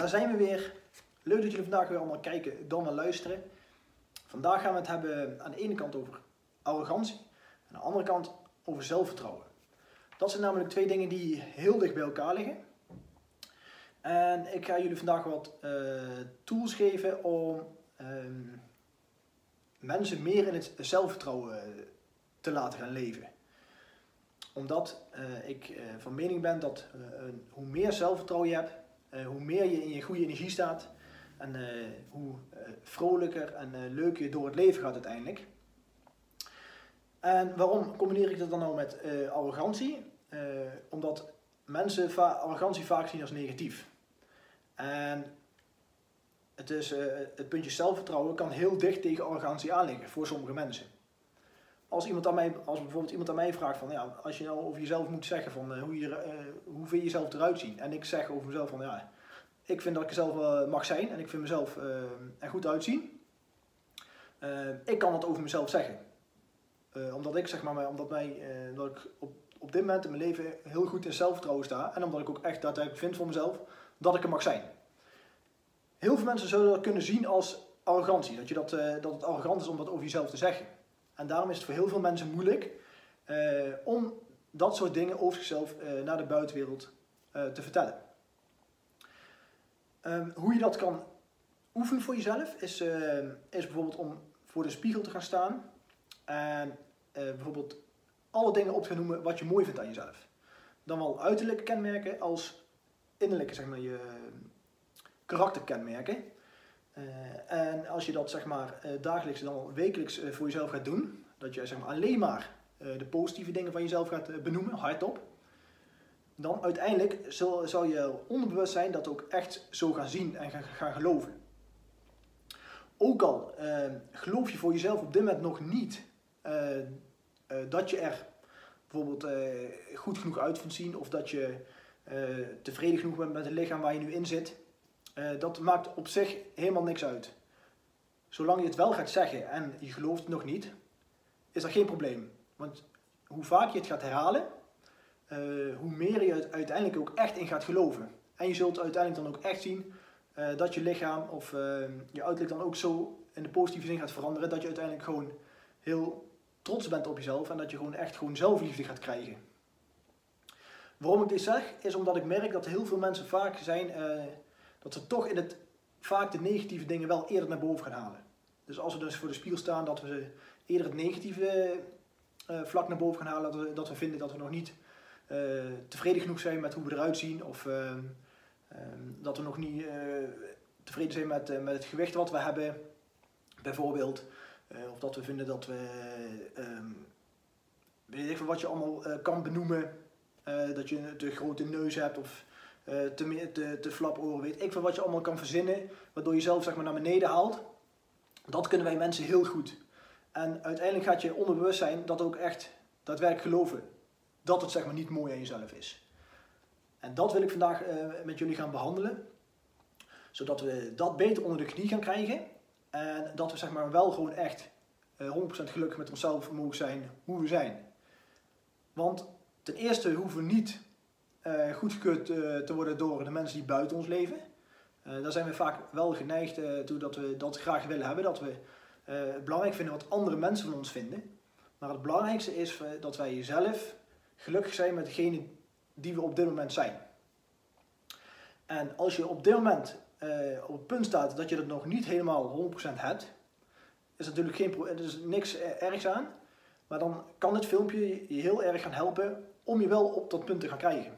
daar zijn we weer. Leuk dat jullie vandaag weer allemaal kijken, dan wel luisteren. Vandaag gaan we het hebben aan de ene kant over arrogantie aan de andere kant over zelfvertrouwen. Dat zijn namelijk twee dingen die heel dicht bij elkaar liggen. En ik ga jullie vandaag wat uh, tools geven om ehm, mensen meer in het zelfvertrouwen te laten gaan leven. Omdat uh, ik van mening ben dat hoe meer zelfvertrouwen je hebt, hoe meer je in je goede energie staat en hoe vrolijker en leuker je door het leven gaat uiteindelijk. En waarom combineer ik dat dan nou met arrogantie? omdat mensen arrogantie vaak zien als negatief. En het, is, het puntje zelfvertrouwen kan heel dicht tegen arrogantie aanliggen voor sommige mensen. Als, iemand aan mij, als bijvoorbeeld iemand aan mij vraagt van ja, als je nou over jezelf moet zeggen van uh, hoe, je, uh, hoe vind je jezelf eruit zien? En ik zeg over mezelf van ja, ik vind dat ik er zelf mag zijn en ik vind mezelf er goed uitzien. ik kan dat over mezelf zeggen. omdat ik zeg maar, omdat, mij, dat ik op, op dit moment in mijn leven heel goed in zelfvertrouwen sta. En omdat ik ook echt daadwerkelijk vind van mezelf dat ik er mag zijn. Heel veel mensen zullen dat kunnen zien als arrogantie. Dat, je dat, dat het arrogant is om dat over jezelf te zeggen. En daarom is het voor heel veel mensen moeilijk uh, om dat soort dingen over zichzelf uh, naar de buitenwereld te vertellen. Um, hoe je dat kan oefenen voor jezelf is, is bijvoorbeeld om voor de spiegel te gaan staan en bijvoorbeeld alle dingen op te noemen wat je mooi vindt aan jezelf. Dan wel uiterlijke kenmerken als innerlijke, zeg maar, je karakterkenmerken. Uh, en als je dat zeg maar uh, dagelijks dan wekelijks uh, voor jezelf gaat doen, dat je zeg maar alleen maar de positieve dingen van jezelf gaat benoemen, hardop, dan uiteindelijk zal, je onderbewust zijn dat ook echt zo gaan zien en gaan, gaan geloven. Ook al geloof je voor jezelf op dit moment nog niet dat je er bijvoorbeeld goed genoeg uit vindt zien of dat je tevreden genoeg bent met het lichaam waar je nu in zit, dat maakt op zich helemaal niks uit. Zolang je het wel gaat zeggen en je gelooft het nog niet, is dat geen probleem. Want hoe vaak je het gaat herhalen, uh, hoe meer je het uiteindelijk ook echt in gaat geloven. En je zult uiteindelijk dan ook echt zien dat je lichaam of je uiterlijk dan ook zo in de positieve zin gaat veranderen, dat je uiteindelijk gewoon heel trots bent op jezelf en dat je gewoon echt gewoon zelfliefde gaat krijgen. Waarom ik dit zeg, is omdat ik merk dat heel veel mensen vaak zijn, dat ze toch in het, vaak de negatieve dingen wel eerder naar boven gaan halen. Dus als we dus voor de spiegel staan, dat we eerder het negatieve uh, vlak naar boven gaan halen, dat we, dat we vinden dat we nog niet uh, tevreden genoeg zijn met hoe we eruit zien, of ehm, ehm, dat we nog niet tevreden zijn met, met het gewicht wat we hebben, bijvoorbeeld. of dat we vinden dat we, um, weet ik veel wat je allemaal kan benoemen, dat je een te grote neus hebt of te, te, flap oren, weet ik veel wat je allemaal kan verzinnen, waardoor je zelf zeg maar, naar beneden haalt. Dat kunnen wij mensen heel goed. En uiteindelijk gaat je onderbewustzijn dat ook echt daadwerkelijk geloven. Dat het zeg maar, niet mooi aan jezelf is. En dat wil ik vandaag uh, met jullie gaan behandelen. Zodat we dat beter onder de knie gaan krijgen. En dat we zeg maar, wel gewoon echt uh, 100% gelukkig met onszelf mogen zijn hoe we zijn. Want Ten eerste hoeven we niet uh, goedgekeurd uh, te worden door de mensen die buiten ons leven. Uh, daar zijn we vaak wel geneigd toe dat we dat graag willen hebben. Dat we het belangrijk vinden wat andere mensen van ons vinden. Maar het belangrijkste is dat wij jezelf gelukkig zijn met degene die we op dit moment zijn. En als je op dit moment op het punt staat dat je dat nog niet helemaal 100% hebt, is natuurlijk geen, er is niks ergs aan. Maar dan kan dit filmpje je heel erg gaan helpen om je wel op dat punt te gaan krijgen.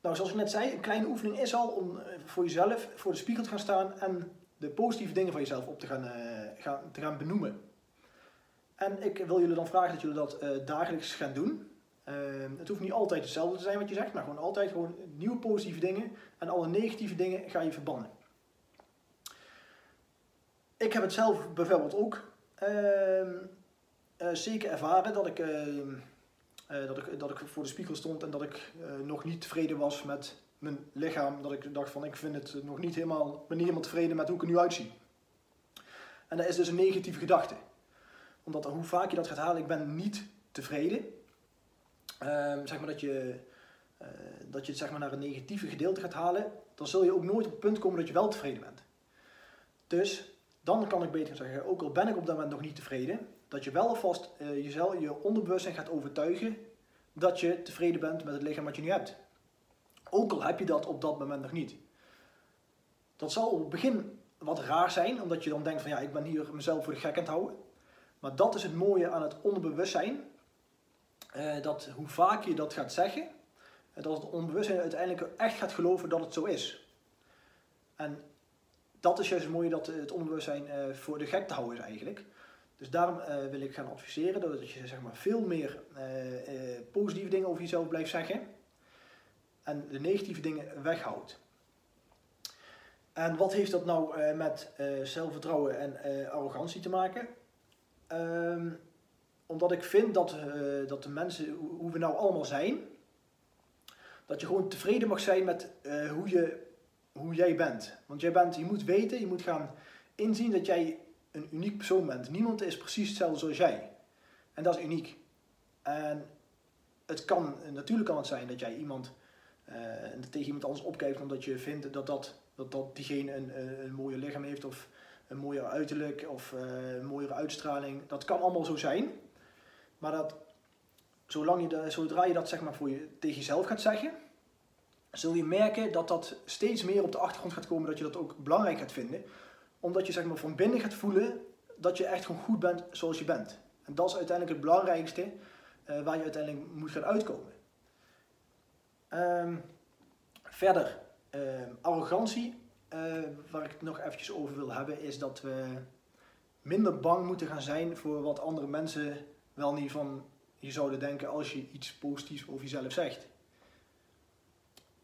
Nou, zoals ik net zei, een kleine oefening is al om eh, voor jezelf voor de spiegel te gaan staan en de positieve dingen van jezelf op te gaan, uh, gaan, te gaan benoemen. En ik wil jullie dan vragen dat jullie dat uh, dagelijks gaan doen. Uh, het hoeft niet altijd hetzelfde te zijn wat je zegt, maar gewoon altijd gewoon nieuwe positieve dingen en alle negatieve dingen ga je verbannen. Ik heb het zelf bijvoorbeeld ook ehm, zeker ervaren dat ik ehm, uh, dat, ik, dat ik voor de spiegel stond en dat ik uh, nog niet tevreden was met mijn lichaam. Dat ik dacht van ik vind het nog niet helemaal, ben niet helemaal tevreden met hoe ik er nu uitzie. En dat is dus een negatieve gedachte. Omdat hoe vaak je dat gaat halen, ik ben niet tevreden. Uh, zeg maar dat je, uh, dat je het zeg maar naar een negatieve gedeelte gaat halen. dan zul je ook nooit op het punt komen dat je wel tevreden bent. Dus dan kan ik beter zeggen, ook al ben ik op dat moment nog niet tevreden, dat je wel alvast uh, jezelf, je onderbewustzijn gaat overtuigen dat je tevreden bent met het lichaam wat je nu hebt. Ook al heb je dat op dat moment nog niet. Dat zal op het begin wat raar zijn, omdat je dan denkt van ja, ik ben hier mezelf voor de gek aan het houden. Maar dat is het mooie aan het onderbewustzijn. Uh, dat hoe vaak je dat gaat zeggen, eh, dat het onbewustzijn uiteindelijk echt gaat geloven dat het zo is. En dat is juist het mooie dat het onderbewustzijn voor de gek te houden is eigenlijk. Dus daarom wil ik gaan adviseren dat je zeg maar, veel meer positieve dingen over jezelf blijft zeggen. En de negatieve dingen weghoudt. En wat heeft dat nou met zelfvertrouwen en arrogantie te maken? Ehm, omdat ik vind dat, dat de mensen, hoe we nou allemaal zijn, dat je gewoon tevreden mag zijn met hoe, je, hoe jij bent. Want jij bent, je moet weten, je moet gaan inzien dat jij een uniek persoon bent. Niemand is precies hetzelfde zoals jij. En dat is uniek. En het kan, natuurlijk kan het zijn dat jij iemand uh, tegen iemand anders opkijkt omdat je vindt dat, dat, dat, dat diegene een, een, een mooie lichaam heeft of een mooier uiterlijk of uh, een mooiere uitstraling. Dat kan allemaal zo zijn. Maar dat, zolang je zodra je dat zeg maar voor je, tegen jezelf gaat zeggen, zul je merken dat dat steeds meer op de achtergrond gaat komen, dat je dat ook belangrijk gaat vinden. Omdat je zeg maar van binnen gaat voelen dat je echt gewoon goed bent zoals je bent. En dat is uiteindelijk het belangrijkste uh, waar je uiteindelijk moet gaan uitkomen. Um, verder, uh, arrogantie uh, waar ik het nog eventjes over wil hebben, is dat we minder bang moeten gaan zijn voor wat andere mensen wel niet van je zouden denken als je iets positiefs over jezelf zegt.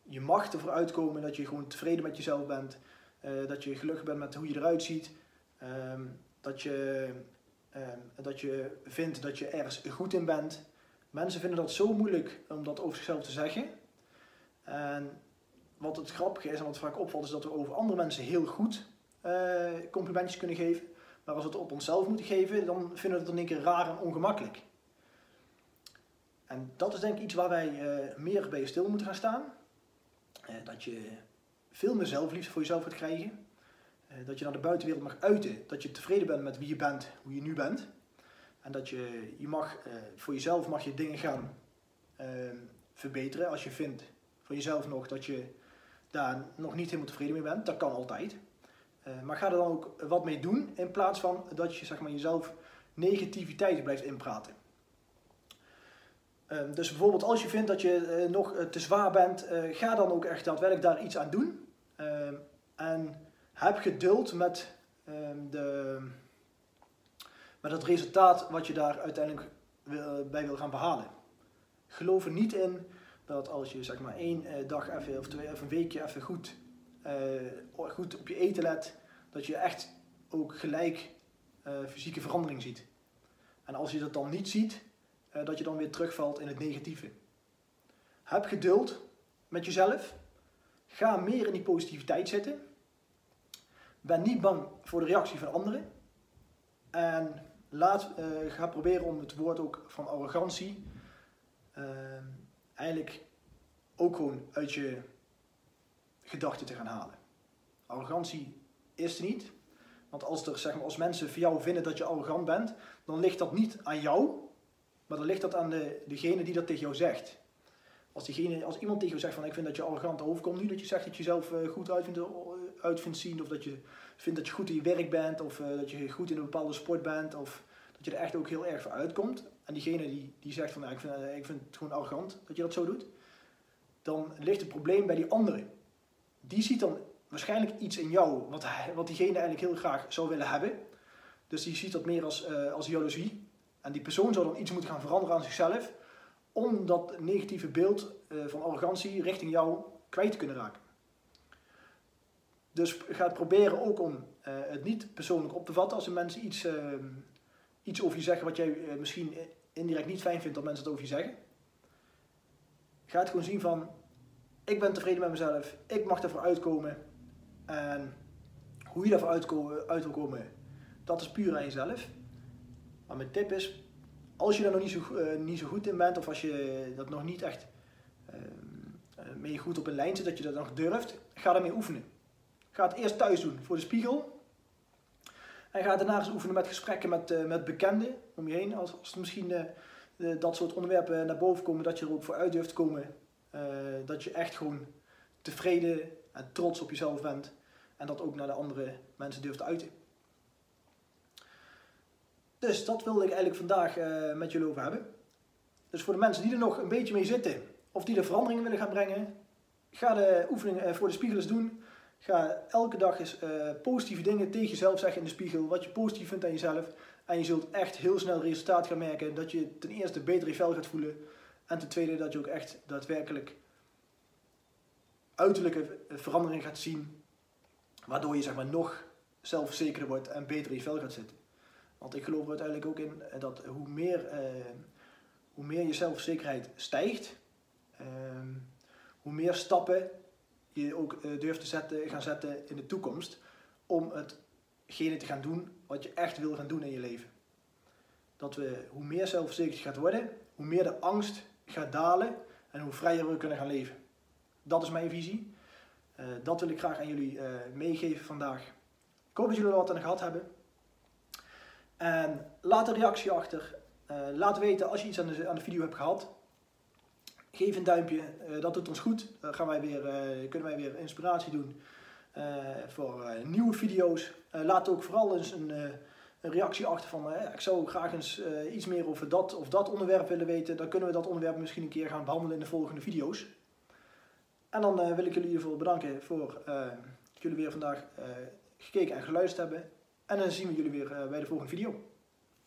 Je mag ervoor uitkomen dat je gewoon tevreden met jezelf bent, uh, dat je gelukkig bent met hoe je eruit ziet, um, dat, je, um, dat je vindt dat je ergens goed in bent. Mensen vinden dat zo moeilijk om dat over zichzelf te zeggen. En wat het grappige is en wat vaak opvalt, is dat we over andere mensen heel goed uh, complimentjes kunnen geven. Maar als we het op onszelf moeten geven, dan vinden we het in één keer raar en ongemakkelijk. En dat is denk ik iets waar wij uh, meer bij stil moeten gaan staan. Dat je veel meer zelfliefde voor jezelf gaat krijgen. dat je naar de buitenwereld mag uiten. Dat je tevreden bent met wie je bent, hoe je nu bent. En dat je, je mag, voor jezelf mag je dingen gaan verbeteren. Als je vindt van jezelf nog dat je daar nog niet helemaal tevreden mee bent, dat kan altijd. Uh, maar ga er dan ook wat mee doen in plaats van dat je zeg maar, jezelf negativiteit blijft inpraten. Uh, dus bijvoorbeeld als je vindt dat je nog te zwaar bent, ga dan ook echt daadwerkelijk daar iets aan doen. Ehm, en heb geduld met, ehm, de, met het resultaat wat je daar uiteindelijk bij wil gaan behalen. Geloof er niet in dat als je zeg maar één uh, dag even, of twee of een weekje even goed, uh, goed op je eten let, dat je echt ook gelijk uh, fysieke verandering ziet. En als je dat dan niet ziet, dat je dan weer terugvalt in het negatieve. Heb geduld met jezelf. Ga meer in die positiviteit zitten. Ben niet bang voor de reactie van anderen. En laat, ga proberen om het woord ook van arrogantie ehm, eigenlijk ook gewoon uit je gedachten te gaan halen. Arrogantie is er niet. Want als, er, zeg maar, als mensen voor jou vinden dat je arrogant bent, dan ligt dat niet aan jou, maar dan ligt dat aan de, degene die dat tegen jou zegt. Als, diegene, als iemand tegen jou zegt van ik vind dat je arrogant overkomt, nu dat je zegt dat je jezelf eh, goed uit vindt, eh, uit vindt zien, of dat je vindt dat je goed in je werk bent, of uh, dat je goed in een bepaalde sport bent, of dat je er echt ook heel erg voor uitkomt. En diegene die, die zegt van ik, vind, ik vind het gewoon arrogant dat je dat zo doet dan ligt het probleem bij die andere. Die ziet dan waarschijnlijk iets in jou wat, wat diegene eigenlijk heel graag zou willen hebben. Dus die ziet dat meer als, uh, als jaloezie. En die persoon zou dan iets moeten gaan veranderen aan zichzelf om dat negatieve beeld uh, van arrogantie richting jou kwijt te kunnen raken. Dus ga proberen ook om uh, het niet persoonlijk op te vatten als de mensen iets, ehm, iets over je zeggen wat jij misschien indirect niet fijn vindt dat mensen het over je zeggen. Ga het gewoon zien van, ik ben tevreden met mezelf, ik mag ervoor uitkomen. En hoe je daarvoor uit wil komen, dat is puur aan jezelf. Maar mijn tip is, als je daar nog niet zo, uh, niet zo goed in bent, of als je dat nog niet echt uh, mee goed op een lijn zit, dat je dat nog durft, ga daarmee oefenen. Ga het eerst thuis doen voor de spiegel. En ga daarna eens oefenen met gesprekken met, met bekenden om je heen. Als, als misschien dat soort onderwerpen naar boven komen, dat je er ook voor uit durft komen. dat je echt gewoon tevreden en trots op jezelf bent. En dat ook naar de andere mensen durft uiten. Dus dat wilde ik eigenlijk vandaag uh, met jullie over hebben. Dus voor de mensen die er nog een beetje mee zitten, of die er veranderingen willen gaan brengen, ga de oefening uh, voor de spiegel eens doen. Ga elke dag eens uh, positieve dingen tegen jezelf zeggen in de spiegel, wat je positief vindt aan jezelf. En je zult echt heel snel resultaat gaan merken. Dat je ten eerste beter je vel gaat voelen. En ten tweede dat je ook echt daadwerkelijk uiterlijke verandering gaat zien. Waardoor je zeg maar, nog zelfverzekerder wordt en beter in je vel gaat zitten. Want ik geloof er uiteindelijk ook in eh, dat hoe meer, uh, hoe meer je zelfverzekerheid stijgt, uh, hoe meer stappen je ook uh, durft te zetten, gaan zetten in de toekomst om hetgene te gaan doen wat je echt wil gaan doen in je leven. Dat we, hoe meer zelfverzekerd je gaat worden, hoe meer de angst gaat dalen en hoe vrijer we kunnen gaan leven. Dat is mijn visie. dat wil ik graag aan jullie meegeven vandaag. Ik hoop dat jullie er wat aan gehad hebben. En laat een reactie achter. Uh, laat weten als je iets aan de, aan de video hebt gehad. Geef een duimpje, uh, dat doet ons goed. Dan gaan wij weer, uh, kunnen wij weer inspiratie doen voor nieuwe video's. laat ook vooral eens een, een reactie achter van ik zou graag eens iets meer over dat of dat onderwerp willen weten. Dan kunnen we dat onderwerp misschien een keer gaan behandelen in de volgende video's. En dan wil ik jullie geval bedanken voor dat jullie weer vandaag gekeken en geluisterd hebben. En dan zien we jullie weer eh, bij de volgende video.